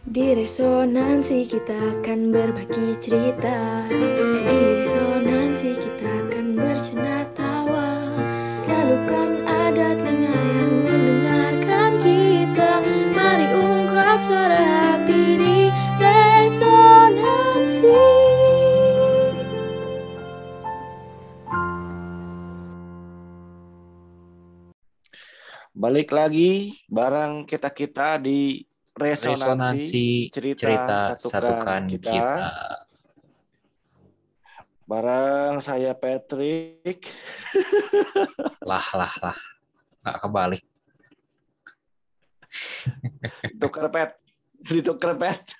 Di resonansi kita akan berbagi cerita. Di resonansi kita akan bercanda tawa. Selalu kan ada telinga yang mendengarkan kita. Mari ungkap suara hati di resonansi. Balik lagi bareng kita-kita di resonansi, resonansi cerita, cerita, satukan, satukan kita. kita. Bareng saya Patrick. Lah lah lah. Nggak kebalik. Tuker pet. Dituker pet.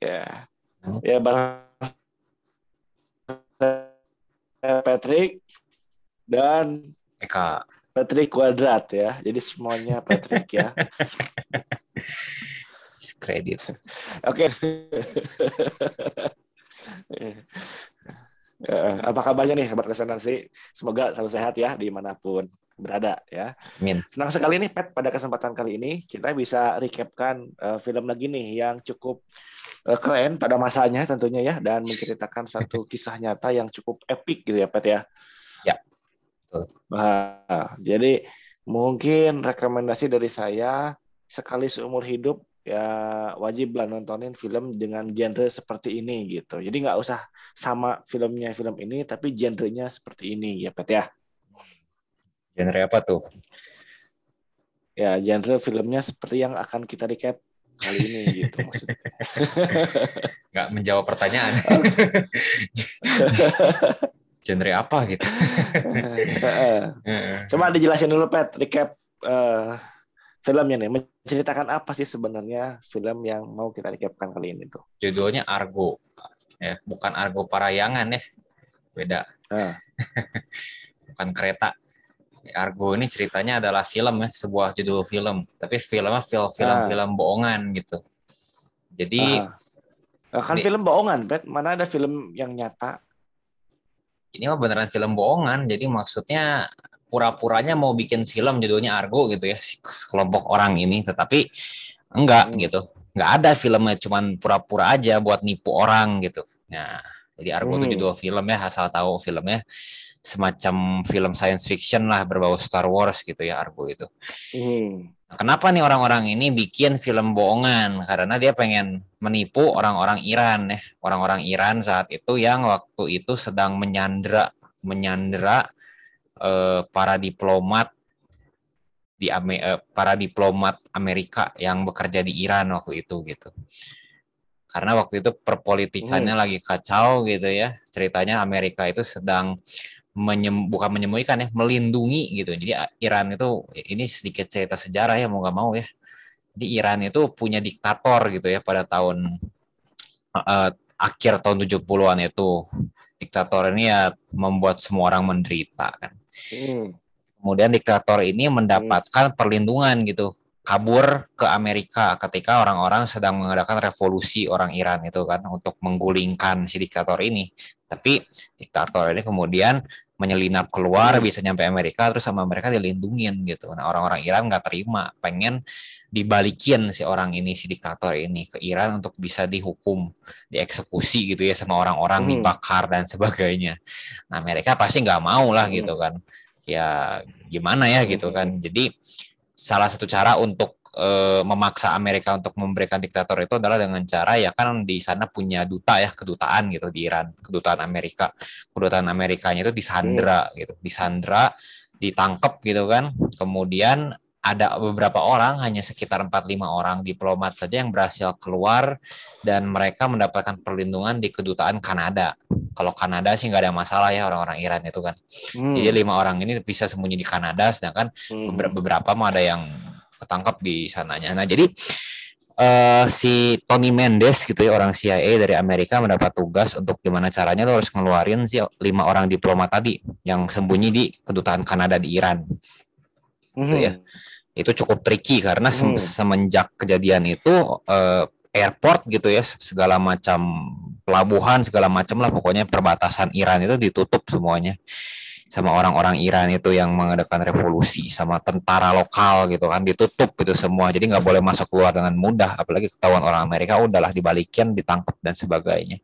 Ya. Ya bareng saya Patrick dan Eka. Patrick kuadrat ya. Jadi semuanya Patrick ya. Kredit. Oke. Eh, apa kabarnya nih kabar resonansi? Semoga selalu sehat ya di mana pun berada ya. Min. Senang sekali nih Pet pada kesempatan kali ini kita bisa recapkan eh, film lagi nih yang cukup eh, keren pada masanya tentunya ya dan menceritakan satu kisah nyata yang cukup epic gitu ya Pet ya. Nah, jadi mungkin rekomendasi dari saya sekali seumur hidup ya wajib lah nontonin film dengan genre seperti ini gitu. Jadi nggak usah sama filmnya film ini, tapi genrenya seperti ini ya Pet ya. Genre apa tuh? Ya genre filmnya seperti yang akan kita recap kali ini gitu maksudnya. Nggak menjawab pertanyaan. Genre apa gitu? Coba dijelasin dulu Pet, recap eh, filmnya nih. Menceritakan apa sih sebenarnya film yang mau kita recapkan kali ini tuh? Judulnya Argo. Ya, bukan Argo Parayangan ya. Beda. Ah. bukan kereta. Argo ini ceritanya adalah film ya, sebuah judul film. Tapi filmnya film film Ah. film bohongan gitu. Jadi. Nah, kan film bohongan, Pet. Mana ada film yang nyata? Ini mah beneran film bohongan. Jadi maksudnya pura-puranya mau bikin film judulnya Argo gitu ya, si kelompok orang ini. Tetapi enggak Hmm. gitu. Enggak ada filmnya, cuman pura-pura aja buat nipu orang gitu. Nah, jadi Argo itu Hmm. judul film ya, asal tahu filmnya semacam film science fiction lah berbau Star Wars gitu ya Argo itu. Hmm. Nah, Kenapa nih orang-orang ini bikin film bohongan? Karena dia pengen menipu orang-orang Iran ya. Orang-orang Iran saat itu yang waktu itu sedang menyandra menyandra eh, para diplomat di eh, para diplomat Amerika yang bekerja di Iran waktu itu gitu. Karena waktu itu perpolitikannya lagi kacau gitu ya. Ceritanya Amerika itu sedang menyem, bukan menyembunyikan ya, melindungi gitu. Jadi a- Iran itu ini sedikit cerita sejarah ya mau nggak mau ya. Di Iran itu punya diktator gitu ya pada tahun eh, akhir tahun 70-an itu. Diktator ini ya membuat semua orang menderita kan. Hmm. Kemudian diktator ini mendapatkan perlindungan gitu, kabur ke Amerika ketika orang-orang sedang mengadakan revolusi orang Iran itu kan untuk menggulingkan si diktator ini. Tapi diktator ini kemudian menyelinap keluar bisa nyampe Amerika terus sama mereka dilindungin gitu. Nah orang-orang Iran nggak terima, pengen dibalikin si orang ini si diktator ini ke Iran untuk bisa dihukum, dieksekusi gitu ya sama orang-orang Hmm. dibakar dan sebagainya. Nah mereka pasti nggak mau lah Hmm. gitu kan. Ya gimana ya gitu Hmm. kan. Jadi salah satu cara untuk eh, memaksa Amerika untuk memberikan diktator itu adalah dengan cara ya kan di sana punya duta ya kedutaan gitu di Iran kedutaan Amerika. Kedutaan Amerikanya itu disandra gitu disandra ditangkap gitu kan. Kemudian ada beberapa orang hanya sekitar 4-5 orang diplomat saja yang berhasil keluar dan mereka mendapatkan perlindungan di kedutaan Kanada kalau Kanada sih nggak ada masalah ya orang-orang Iran itu kan Hmm. jadi lima orang ini bisa sembunyi di Kanada sedangkan Hmm. Beber- beberapa mah ada yang ketangkap di sananya. Nah, jadi eh, si Tony Mendes gitu ya orang CIA dari Amerika mendapat tugas untuk gimana caranya lo harus ngeluarin si lima orang diplomat tadi yang sembunyi di kedutaan Kanada di Iran. Hmm. ya. Itu cukup tricky karena Hmm. semenjak kejadian itu eh, airport gitu ya segala macam pelabuhan segala macam lah pokoknya perbatasan Iran itu ditutup semuanya. sama orang-orang Iran itu yang mengadakan revolusi sama tentara lokal gitu kan ditutup itu semua jadi nggak boleh masuk keluar dengan mudah apalagi ketahuan orang Amerika udahlah dibalikin ditangkap dan sebagainya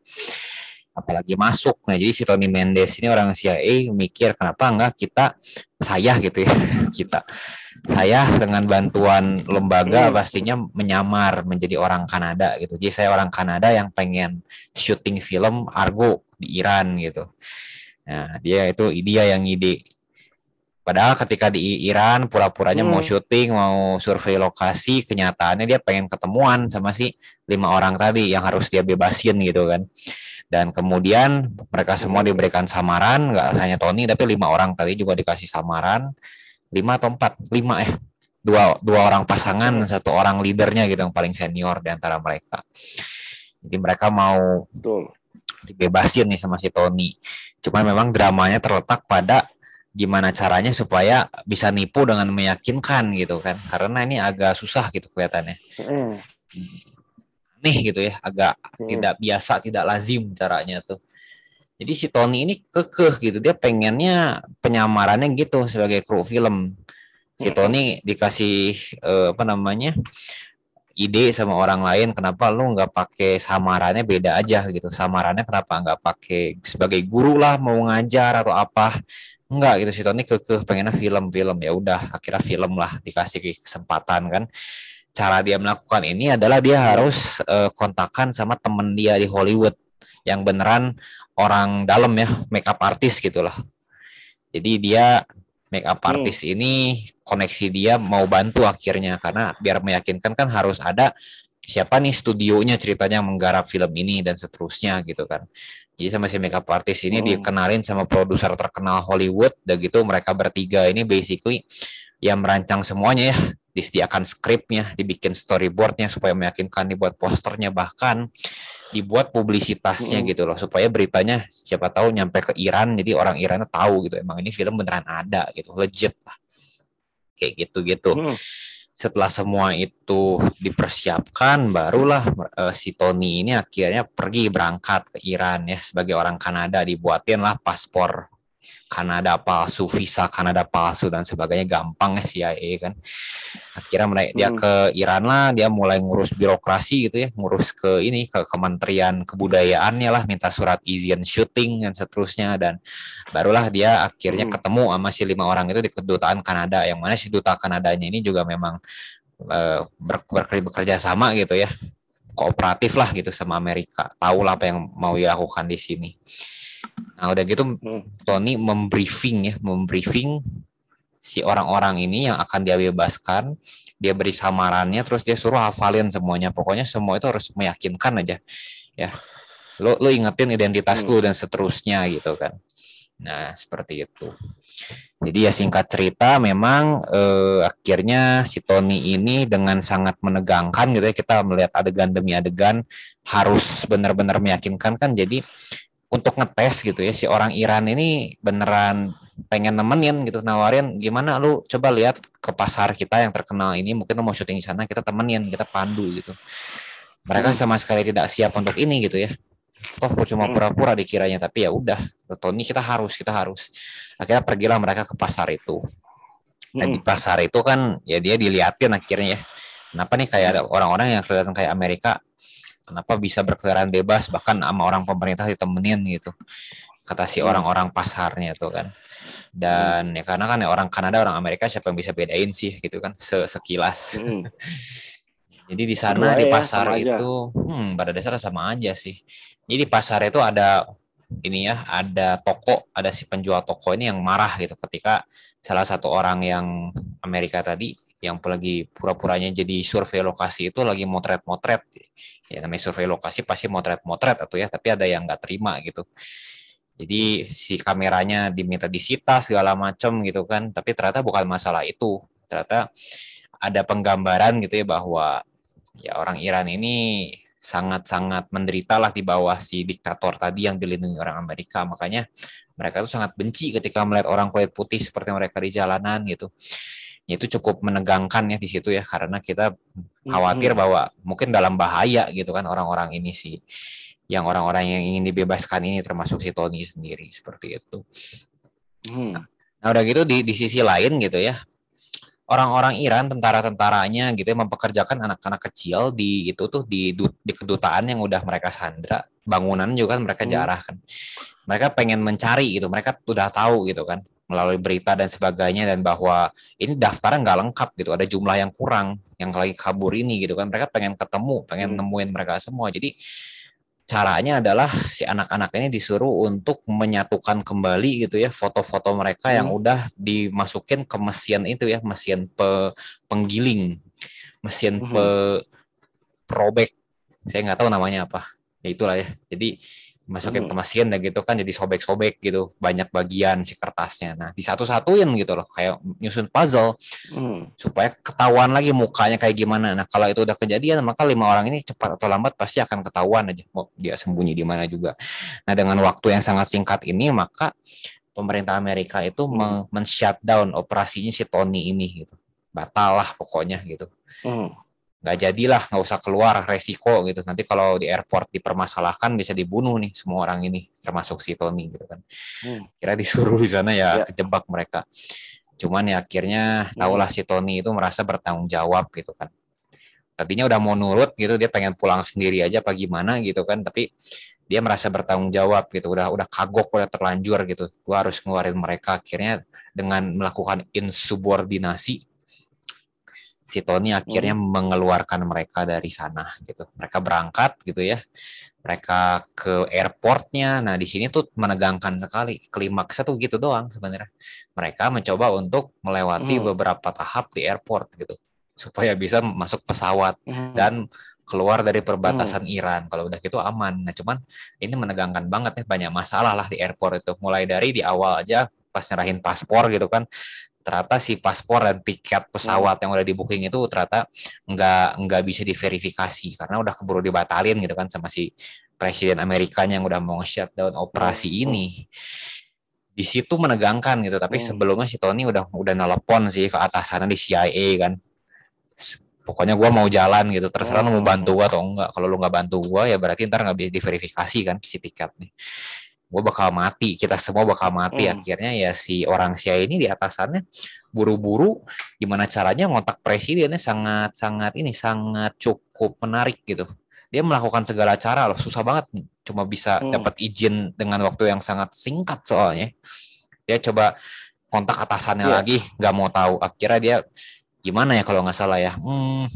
apalagi masuk nah jadi si Tony Mendes ini orang CIA mikir kenapa enggak kita saya gitu ya kita saya dengan bantuan lembaga pastinya menyamar menjadi orang Kanada gitu jadi saya orang Kanada yang pengen syuting film Argo di Iran gitu Nah, dia itu dia yang ide. Padahal ketika di Iran pura-puranya hmm. mau syuting, mau survei lokasi, kenyataannya dia pengen ketemuan sama si lima orang tadi yang harus dia bebasin gitu kan. Dan kemudian mereka semua diberikan samaran, nggak hanya Tony tapi lima orang tadi juga dikasih samaran, lima atau empat, lima eh dua dua orang pasangan, satu orang leadernya gitu yang paling senior di antara mereka. Jadi mereka mau Betul dibebasin nih sama si Tony. Cuman memang dramanya terletak pada gimana caranya supaya bisa nipu dengan meyakinkan gitu kan. Karena ini agak susah gitu kelihatannya. Mm. Nih gitu ya, agak mm. tidak biasa, tidak lazim caranya tuh. Jadi si Tony ini kekeh gitu, dia pengennya penyamarannya gitu sebagai kru film. Si Tony dikasih eh, apa namanya ide sama orang lain kenapa lu nggak pakai samarannya beda aja gitu. Samarannya kenapa nggak pakai sebagai guru lah mau ngajar atau apa. Enggak gitu. Si Tony kekeh pengennya film-film. Ya udah akhirnya film lah dikasih kesempatan kan. Cara dia melakukan ini adalah dia harus uh, kontakan sama temen dia di Hollywood yang beneran orang dalam ya makeup artist gitulah jadi dia make up hmm. artist hmm. ini koneksi dia mau bantu akhirnya karena biar meyakinkan kan harus ada siapa nih studionya ceritanya menggarap film ini dan seterusnya gitu kan. Jadi sama si makeup artist ini hmm. dikenalin sama produser terkenal Hollywood dan gitu mereka bertiga ini basically yang merancang semuanya ya disediakan skripnya, dibikin storyboardnya supaya meyakinkan dibuat posternya bahkan dibuat publisitasnya hmm. gitu loh supaya beritanya siapa tahu nyampe ke Iran jadi orang Iran tahu gitu emang ini film beneran ada gitu legit lah kayak gitu gitu hmm. setelah semua itu dipersiapkan barulah uh, si Tony ini akhirnya pergi berangkat ke Iran ya sebagai orang Kanada dibuatin lah paspor Kanada palsu, visa Kanada palsu dan sebagainya gampang ya CIA kan. Akhirnya mulai dia hmm. ke Iran lah, dia mulai ngurus birokrasi gitu ya, ngurus ke ini ke Kementerian Kebudayaannya lah, minta surat izin syuting dan seterusnya dan barulah dia akhirnya hmm. ketemu sama si lima orang itu di kedutaan Kanada yang mana si duta Kanadanya ini juga memang uh, ber, bekerja sama gitu ya kooperatif lah gitu sama Amerika tahu lah apa yang mau dilakukan di sini Nah udah gitu hmm. Tony membriefing ya, membriefing si orang-orang ini yang akan dia bebaskan, dia beri samarannya, terus dia suruh hafalin semuanya. Pokoknya semua itu harus meyakinkan aja, ya. Lo lo ingetin identitas hmm. lu dan seterusnya gitu kan. Nah seperti itu. Jadi ya singkat cerita, memang eh, akhirnya si Tony ini dengan sangat menegangkan gitu ya kita melihat adegan demi adegan harus benar-benar meyakinkan kan. Jadi untuk ngetes gitu ya si orang Iran ini beneran pengen nemenin gitu nawarin gimana lu? Coba lihat ke pasar kita yang terkenal ini mungkin lu mau syuting di sana kita temenin kita pandu gitu. Mereka hmm. sama sekali tidak siap untuk ini gitu ya. Toh cuma hmm. pura-pura dikiranya tapi ya udah Tony kita harus kita harus. Akhirnya pergilah mereka ke pasar itu. Dan di hmm. pasar itu kan ya dia diliatin akhirnya ya. Kenapa nih kayak ada orang-orang yang kelihatan kayak Amerika kenapa bisa berkeliaran bebas bahkan sama orang pemerintah ditemenin gitu. Kata si hmm. orang-orang pasarnya itu kan. Dan ya karena kan ya orang Kanada orang Amerika siapa yang bisa bedain sih gitu kan sekilas. Hmm. jadi di sana di ya, pasar ya, itu hmm, pada dasarnya sama aja sih. Jadi di pasar itu ada ini ya ada toko ada si penjual toko ini yang marah gitu ketika salah satu orang yang Amerika tadi yang lagi pura-puranya jadi survei lokasi itu lagi motret-motret ya namanya survei lokasi pasti motret-motret atau ya tapi ada yang nggak terima gitu. Jadi si kameranya diminta disita segala macam gitu kan. Tapi ternyata bukan masalah itu. Ternyata ada penggambaran gitu ya bahwa ya orang Iran ini sangat-sangat menderita lah di bawah si diktator tadi yang dilindungi orang Amerika. Makanya mereka tuh sangat benci ketika melihat orang kulit putih seperti mereka di jalanan gitu itu cukup menegangkan ya di situ ya karena kita khawatir hmm. bahwa mungkin dalam bahaya gitu kan orang-orang ini sih yang orang-orang yang ingin dibebaskan ini termasuk si Tony sendiri seperti itu. Hmm. Nah udah gitu di, di sisi lain gitu ya, orang-orang Iran tentara-tentaranya gitu ya mempekerjakan anak-anak kecil di itu tuh di di kedutaan yang udah mereka sandra, bangunan juga kan mereka Hmm. jarah kan. Mereka pengen mencari gitu, mereka udah tahu gitu kan melalui berita dan sebagainya dan bahwa ini daftarnya nggak lengkap gitu, ada jumlah yang kurang yang lagi kabur ini gitu kan. Mereka pengen ketemu, pengen Hmm. nemuin mereka semua. Jadi caranya adalah si anak-anak ini disuruh untuk menyatukan kembali gitu ya foto-foto mereka yang Hmm. udah dimasukin ke mesin itu ya mesin pe- penggiling mesin Mhm. pe probek saya nggak tahu namanya apa ya itulah ya jadi masukin ke mesin dan gitu kan jadi sobek-sobek gitu banyak bagian si kertasnya nah disatu-satuin gitu loh kayak nyusun puzzle Hmm. supaya ketahuan lagi mukanya kayak gimana. Nah, kalau itu udah kejadian, maka lima orang ini cepat atau lambat pasti akan ketahuan aja mau dia sembunyi di mana juga. Nah, dengan waktu yang sangat singkat ini, maka pemerintah Amerika itu Hmm. men- men-shutdown operasinya si Tony ini gitu. Batal lah pokoknya gitu. Hmm. Nggak jadilah, nggak usah keluar resiko gitu. Nanti kalau di airport dipermasalahkan bisa dibunuh nih semua orang ini, termasuk si Tony gitu kan. Hmm. Kira disuruh di sana ya Ya. kejebak mereka. Cuman ya akhirnya tahulah si Tony itu merasa bertanggung jawab gitu kan. Tadinya udah mau nurut gitu, dia pengen pulang sendiri aja apa gimana gitu kan, tapi dia merasa bertanggung jawab gitu, udah udah kagok, udah terlanjur gitu. Gua harus ngeluarin mereka akhirnya dengan melakukan insubordinasi si Tony akhirnya mengeluarkan mereka dari sana gitu. Mereka berangkat gitu ya. Mereka ke airportnya. Nah di sini tuh menegangkan sekali. Klimaksnya tuh gitu doang sebenarnya. Mereka mencoba untuk melewati Hmm. beberapa tahap di airport gitu supaya bisa masuk pesawat Hmm. dan keluar dari perbatasan Iran. Kalau udah gitu aman. Nah cuman ini menegangkan banget ya banyak masalah lah di airport itu. Mulai dari di awal aja pas nyerahin paspor gitu kan ternyata si paspor dan tiket pesawat yang udah di booking itu ternyata nggak nggak bisa diverifikasi karena udah keburu dibatalin gitu kan sama si presiden Amerikanya yang udah mau shutdown operasi Hmm. ini di situ menegangkan gitu tapi Hmm. sebelumnya si Tony udah udah nelpon sih ke atasannya di CIA kan pokoknya gua mau jalan gitu terserah lu mau Hmm. bantu gua atau enggak kalau lu nggak bantu gua ya berarti ntar nggak bisa diverifikasi kan si tiket nih gue bakal mati kita semua bakal mati Hmm. akhirnya ya si orang CIA ini di atasannya buru-buru gimana caranya ngontak presidennya sangat sangat ini sangat cukup menarik gitu dia melakukan segala cara loh susah banget cuma bisa Hmm. dapat izin dengan waktu yang sangat singkat soalnya dia coba kontak atasannya Iya. lagi nggak mau tahu akhirnya dia gimana ya kalau nggak salah ya hmm,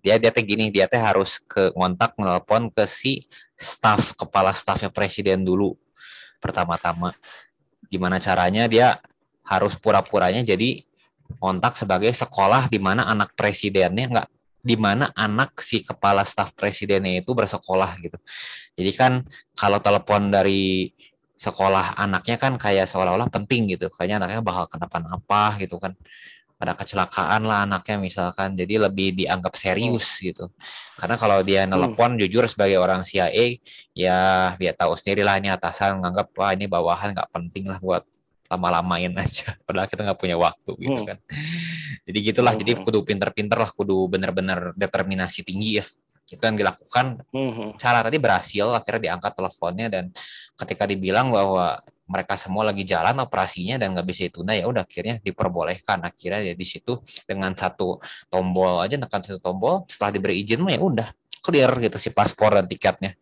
dia dia teh gini dia teh harus ke ngontak nelpon ke si staf kepala stafnya presiden dulu pertama-tama. Gimana caranya dia harus pura-puranya jadi kontak sebagai sekolah di mana anak presidennya nggak di mana anak si kepala staf presidennya itu bersekolah gitu. Jadi kan kalau telepon dari sekolah anaknya kan kayak seolah-olah penting gitu. Kayaknya anaknya bakal kenapa-napa gitu kan ada kecelakaan lah anaknya misalkan. Jadi lebih dianggap serius gitu. Karena kalau dia nelpon jujur sebagai orang CIA ya dia tahu sendiri lah ini atasan nganggap wah ini bawahan nggak penting lah buat lama-lamain aja. Padahal kita nggak punya waktu gitu Hmm. kan. Jadi gitulah jadi Hmm. kudu pinter-pinter lah kudu bener-bener determinasi tinggi ya. Itu yang dilakukan. Hmm. cara tadi berhasil akhirnya diangkat teleponnya dan ketika dibilang bahwa mereka semua lagi jalan operasinya dan nggak bisa ditunda ya udah akhirnya diperbolehkan akhirnya ya di situ dengan satu tombol aja nekan satu tombol setelah diberi izin mah ya udah clear gitu si paspor dan tiketnya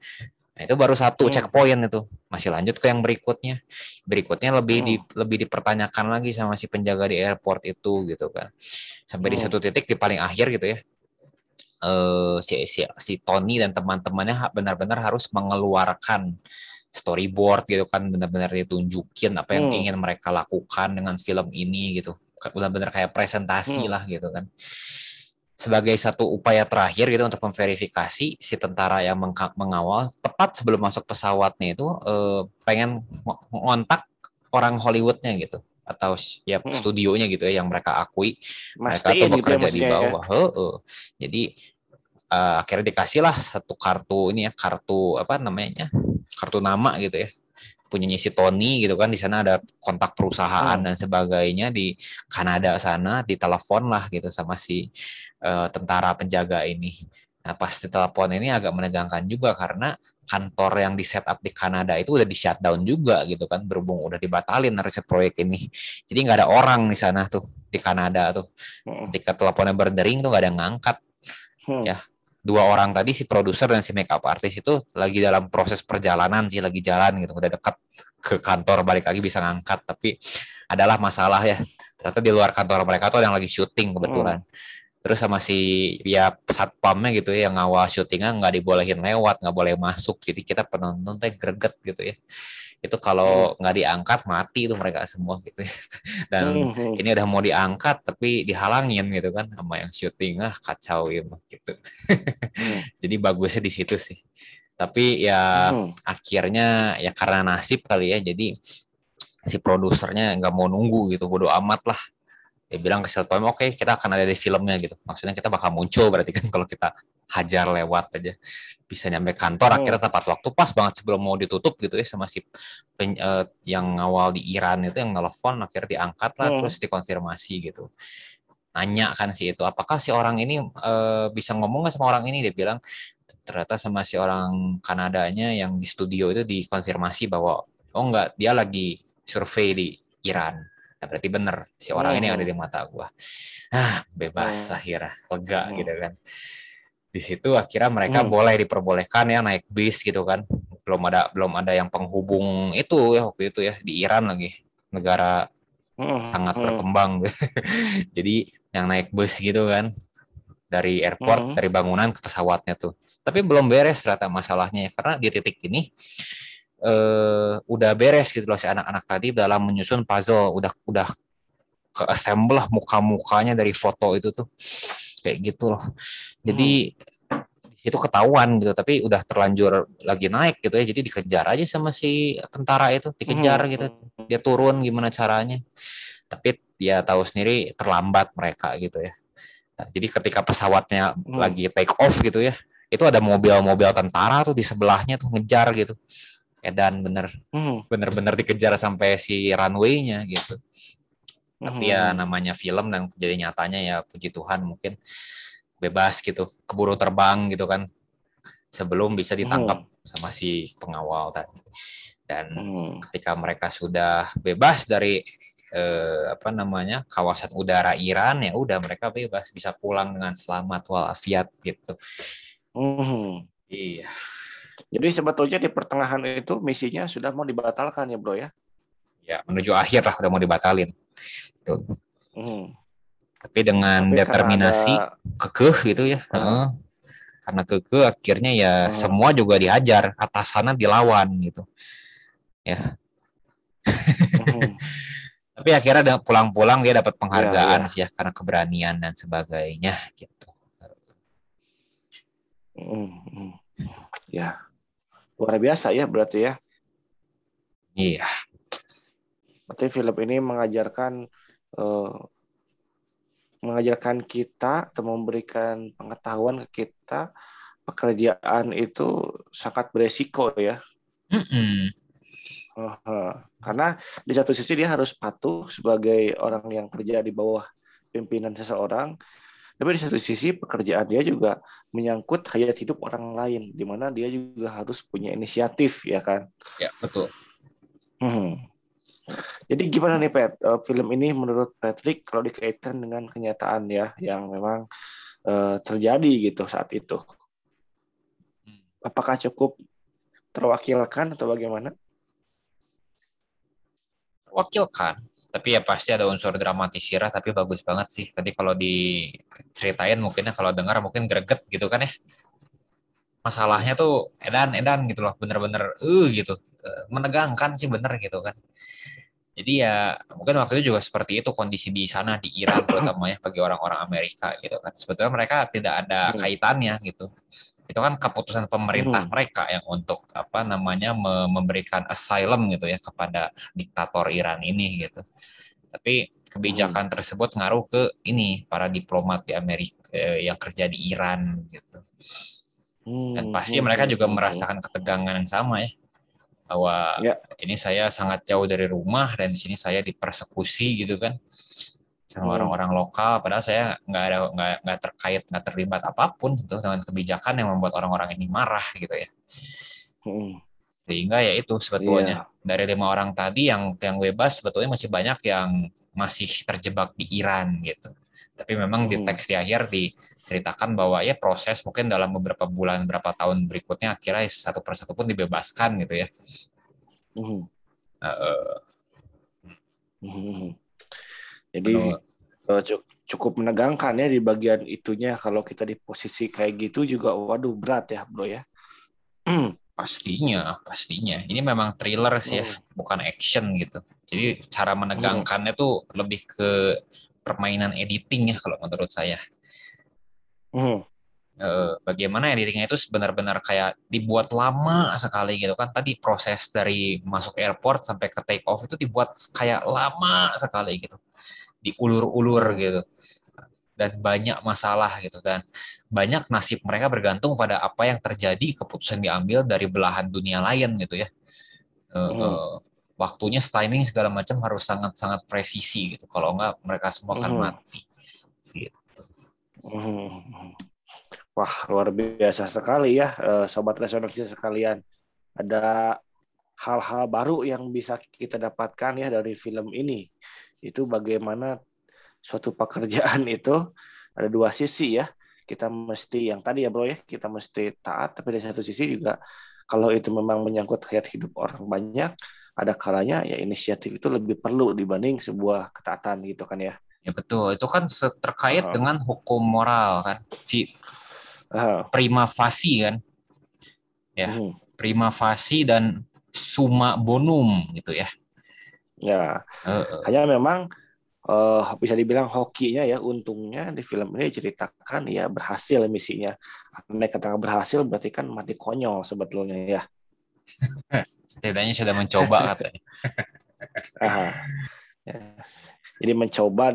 nah itu baru satu Hmm. checkpoint itu masih lanjut ke yang berikutnya berikutnya lebih Hmm. di lebih dipertanyakan lagi sama si penjaga di airport itu gitu kan sampai di Hmm. satu titik di paling akhir gitu ya eh si, si si Tony dan teman-temannya benar-benar harus mengeluarkan storyboard gitu kan benar-benar ditunjukin apa yang Hmm. ingin mereka lakukan dengan film ini gitu benar-benar kayak presentasi Hmm. lah gitu kan sebagai satu upaya terakhir gitu untuk memverifikasi si tentara yang mengka- mengawal tepat sebelum masuk pesawatnya itu eh, pengen ng- ngontak orang Hollywoodnya gitu atau ya Hmm. studionya gitu ya yang mereka akui mereka Mastiin tuh gitu ya bekerja di ya. bawah. Heeh. Jadi eh, akhirnya dikasih lah satu kartu ini ya kartu apa namanya kartu nama gitu ya punyanya si Tony gitu kan di sana ada kontak perusahaan Hmm. dan sebagainya di Kanada sana ditelepon lah gitu sama si eh, tentara penjaga ini Nah pas ditelepon ini agak menegangkan juga karena kantor yang di setup di Kanada itu udah di shutdown juga gitu kan berhubung udah dibatalin harusnya proyek ini. Jadi nggak ada orang di sana tuh di Kanada tuh. Hmm. Ketika teleponnya berdering tuh nggak ada yang ngangkat. Hmm. Ya. Dua orang tadi si produser dan si makeup artist itu lagi dalam proses perjalanan sih lagi jalan gitu. Udah dekat ke kantor balik lagi bisa ngangkat. Tapi adalah masalah ya. Ternyata di luar kantor mereka tuh ada yang lagi syuting kebetulan terus sama si ya satpamnya gitu ya yang ngawal syutingnya nggak dibolehin lewat nggak boleh masuk. Jadi kita penonton teh greget gitu ya. Itu kalau nggak diangkat mati tuh mereka semua gitu ya. Dan Hmm. ini udah mau diangkat tapi dihalangin gitu kan sama yang syuting. Ah kacau ya gitu. Hmm. jadi bagusnya di situ sih. Tapi ya Hmm. akhirnya ya karena nasib kali ya jadi si produsernya nggak mau nunggu gitu bodo amat lah dia bilang ke Siltpam oke kita akan ada di filmnya gitu. Maksudnya kita bakal muncul berarti kan kalau kita hajar lewat aja. Bisa nyampe kantor Hmm. akhirnya tepat waktu pas banget sebelum mau ditutup gitu ya sama si pen- eh, yang awal di Iran itu yang nelfon akhirnya diangkat lah Hmm. terus dikonfirmasi gitu. Nanya kan si itu apakah si orang ini eh, bisa ngomong nggak sama orang ini? Dia bilang ternyata sama si orang Kanadanya yang di studio itu dikonfirmasi bahwa oh enggak dia lagi survei di Iran nah, berarti bener si orang ini ada di mata gua ah bebas Hmm. akhirnya lega Hmm. gitu kan di situ akhirnya mereka Hmm. boleh diperbolehkan ya naik bis gitu kan belum ada belum ada yang penghubung itu ya waktu itu ya di Iran lagi negara Hmm. sangat Hmm. berkembang jadi yang naik bus gitu kan dari airport Mhm. dari bangunan ke pesawatnya tuh tapi belum beres ternyata masalahnya ya karena di titik ini eh udah beres gitu loh si anak-anak tadi dalam menyusun puzzle. Udah udah ke assemble lah muka-mukanya dari foto itu tuh. Kayak gitu loh. Jadi itu ketahuan gitu tapi udah terlanjur lagi naik gitu ya. Jadi dikejar aja sama si tentara itu dikejar Hmm. gitu. Dia turun gimana caranya. Tapi dia tahu sendiri terlambat mereka gitu ya. Nah, jadi ketika pesawatnya Hmm. lagi take off gitu ya itu ada mobil-mobil tentara tuh di sebelahnya tuh ngejar gitu edan bener Hmm. bener-bener dikejar sampai si runway-nya gitu tapi ya Hmm. namanya film dan jadi nyatanya ya puji Tuhan mungkin bebas gitu keburu terbang gitu kan sebelum bisa ditangkap sama si pengawal tadi dan Hmm. ketika mereka sudah bebas dari eh, apa namanya kawasan udara Iran ya udah mereka bebas bisa pulang dengan selamat walafiat gitu Hmm. iya Jadi sebetulnya di pertengahan itu misinya sudah mau dibatalkan ya bro ya. ya menuju akhir lah udah mau dibatalin Tuh. Hmm. tapi dengan Tapi determinasi ada- kekeh gitu ya Hmm. Heeh. karena kekeh akhirnya ya Hmm. semua juga dihajar atasannya dilawan gitu ya Hmm. tapi akhirnya pulang-pulang dia dapat penghargaan Iya, sih ya karena keberanian dan sebagainya gitu Hmm. Hmm. Ya luar biasa ya berarti ya. iya Berarti film ini mengajarkan eh, mengajarkan kita atau memberikan pengetahuan ke kita pekerjaan itu sangat beresiko ya. Mm-mm. Heeh. Karena di satu sisi dia harus patuh sebagai orang yang kerja di bawah pimpinan seseorang, tapi di satu sisi pekerjaan dia juga menyangkut hayat hidup orang lain, di mana dia juga harus punya inisiatif ya kan. ya betul Hmm. Jadi gimana nih Pet, Eh, film ini menurut Patrick kalau dikaitkan dengan kenyataan ya yang memang eh, terjadi gitu saat itu, Hmm. apakah cukup terwakilkan atau bagaimana? wakilkan tapi ya pasti ada unsur dramatisir tapi bagus banget sih. Tadi kalau diceritain mungkinnya kalau dengar mungkin greget gitu kan ya. Masalahnya tuh edan edan gitu loh bener-bener uh gitu. Eh, menegangkan sih bener gitu kan. Jadi ya mungkin waktu itu juga seperti itu kondisi di sana di Iran terutama ya bagi orang-orang Amerika gitu kan. Sebetulnya mereka tidak ada Hmm. kaitannya gitu itu kan keputusan pemerintah Hmm. mereka yang untuk apa namanya me- memberikan asylum gitu ya kepada diktator Iran ini gitu. Tapi kebijakan tersebut ngaruh ke ini para diplomat di Amerika eh, yang kerja di Iran gitu. Dan Hmm, pasti hmm, mereka hmm, juga hmm, merasakan ketegangan yang sama ya. Bahwa Ya. ini saya sangat jauh dari rumah dan di sini saya dipersekusi gitu kan. Sama Hmm. orang-orang lokal padahal saya nggak ada nggak nggak terkait nggak terlibat apa pun gitu dengan kebijakan yang membuat orang-orang ini marah gitu ya Hmm. sehingga ya itu sebetulnya Iya. dari lima orang tadi yang yang bebas sebetulnya masih banyak yang masih terjebak di Iran gitu tapi memang di Hmm. teks di akhir diceritakan bahwa ya proses mungkin dalam beberapa bulan beberapa tahun berikutnya akhirnya satu persatu pun dibebaskan gitu ya Hmm. Eh, Hmm. Jadi cu- cukup menegangkan ya di bagian itunya. Kalau kita di posisi kayak gitu juga waduh berat ya bro ya. pastinya pastinya. Ini memang thriller sih ya bukan action gitu. Jadi cara menegangkannya tuh lebih ke permainan editing ya kalau menurut saya. Hmm. Eh, bagaimana editingnya itu benar-benar kayak dibuat lama sekali gitu kan. Tadi proses dari masuk airport sampai ke take off itu dibuat kayak lama sekali gitu diulur-ulur gitu dan banyak masalah gitu dan banyak nasib mereka bergantung pada apa yang terjadi keputusan diambil dari belahan dunia lain gitu ya Eh, Hmm. eh, waktunya timing segala macam harus sangat-sangat presisi gitu kalau enggak mereka semua akan Hmm. mati gitu. Hmm. Wah luar biasa sekali ya eh, sobat resonansi sekalian. Ada hal-hal baru yang bisa kita dapatkan ya dari film ini. Itu bagaimana suatu pekerjaan itu ada dua sisi ya. Kita mesti yang tadi ya bro ya, kita mesti taat, tapi di satu sisi juga kalau itu memang menyangkut hayat hidup orang banyak, ada kalanya ya inisiatif itu lebih perlu dibanding sebuah ketaatan gitu kan ya. Ya betul, itu kan terkait Ah. dengan hukum moral kan, Ah, prima facie kan, Ya. hmm. prima facie dan summa bonum gitu ya. Ya, Eh, eh, hanya memang eh, bisa dibilang hokinya ya untungnya di film ini diceritakan ya berhasil misinya. Andai kata berhasil berarti kan mati konyol sebetulnya ya. setidaknya sudah mencoba katanya. Aha. Ya. Jadi mencoba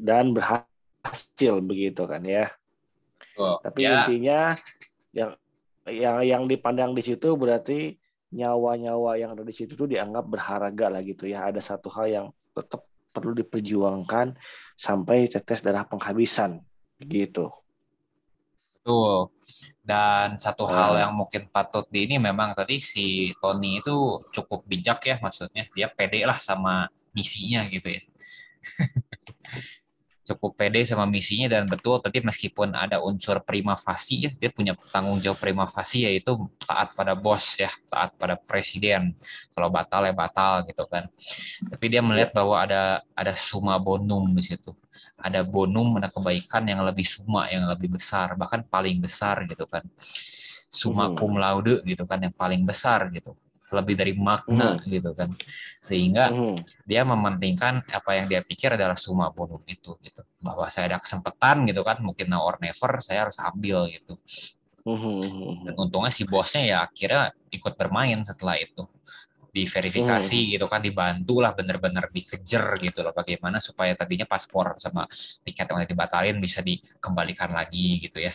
dan berhasil begitu kan ya. Oh, Tapi ya, intinya yang yang yang dipandang di situ berarti nyawa-nyawa yang ada di situ tuh dianggap berharga lah gitu ya. Ada satu hal yang tetap perlu diperjuangkan sampai tetes darah penghabisan gitu. betul. Dan satu Ah. hal yang mungkin patut di ini memang tadi si Tony itu cukup bijak ya maksudnya dia pede lah sama misinya gitu ya. cukup pede sama misinya dan betul tadi meskipun ada unsur prima facie ya dia punya tanggung jawab prima facie yaitu taat pada bos ya taat pada presiden. Kalau batal ya batal gitu kan. Tapi dia melihat bahwa ada ada summa bonum di situ. Ada bonum ada kebaikan yang lebih summa yang lebih besar bahkan paling besar gitu kan. Summa Mhm. cum laude gitu kan yang paling besar gitu lebih dari makna gitu kan. Sehingga Mhm. dia mementingkan apa yang dia pikir adalah summa bonum itu gitu. Bahwa saya ada kesempatan gitu kan mungkin now or never saya harus ambil gitu. Mhm. dan untungnya si bosnya ya akhirnya ikut bermain setelah itu. Diverifikasi gitu kan dibantu lah bener-bener dikejar gitu loh. Bagaimana supaya tadinya paspor sama tiket yang dibatalin bisa dikembalikan lagi gitu ya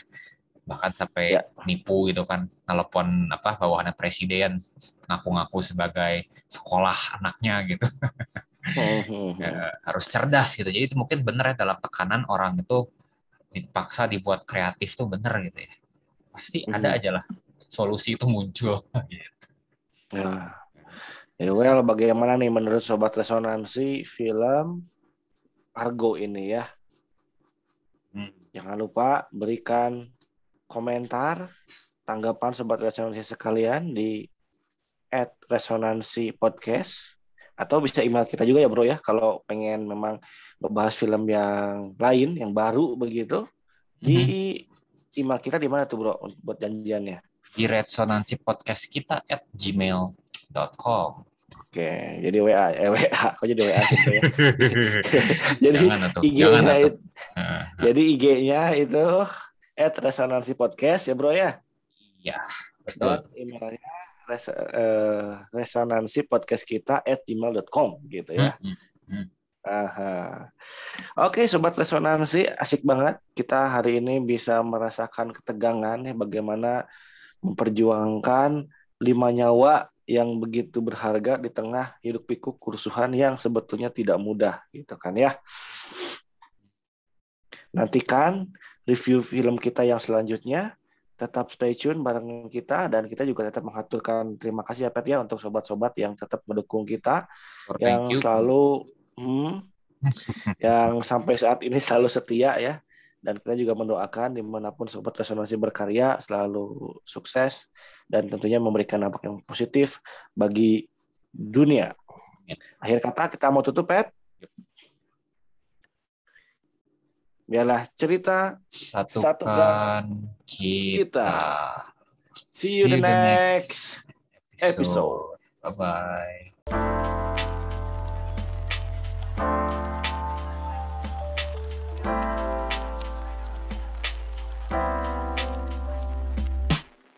bahkan sampai Ya. nipu gitu kan telepon apa bawahannya presiden ngaku-ngaku sebagai sekolah anaknya gitu Mhm. Ya, harus cerdas gitu. Jadi itu mungkin benar ya dalam tekanan orang itu dipaksa dibuat kreatif tuh bener gitu ya. Pasti ada Mhm. aja lah solusi itu muncul. gitu. Nah, ya well, bagaimana nih menurut sobat resonansi film Argo ini ya? Hmm. Jangan lupa berikan komentar, tanggapan sobat resonansi sekalian di @resonansi podcast atau bisa email kita juga ya bro ya kalau pengen memang membahas film yang lain yang baru begitu di email kita di mana tuh bro buat janjiannya? Di resonansi podcast kita at gmail.com. Oke, jadi WA, eh WA, kok jadi WA gitu ya? jadi IG-nya itu, jadi IG-nya itu @resonansi podcast ya bro ya. Iya, betul. Emailnya res, eh, resonansi podcast kita at gmail.com gitu ya. Hmm, hmm. Aha. Oke, sobat resonansi, asik banget kita hari ini bisa merasakan ketegangan ya bagaimana memperjuangkan lima nyawa yang begitu berharga di tengah hidup pikuk kerusuhan yang sebetulnya tidak mudah gitu kan ya. nantikan review film kita yang selanjutnya. Tetap stay tune bareng kita dan kita juga tetap mengaturkan terima kasih ya Pet ya untuk sobat-sobat yang tetap mendukung kita Or yang you. selalu hmm, yang sampai saat ini selalu setia ya dan kita juga mendoakan di mana pun sobat resonansi berkarya selalu sukses dan tentunya memberikan dampak yang positif bagi dunia. Ya. Akhir kata kita mau tutup Pet. Biarlah cerita Satukan Satukan kita. kita. See you the next episode. Bye bye.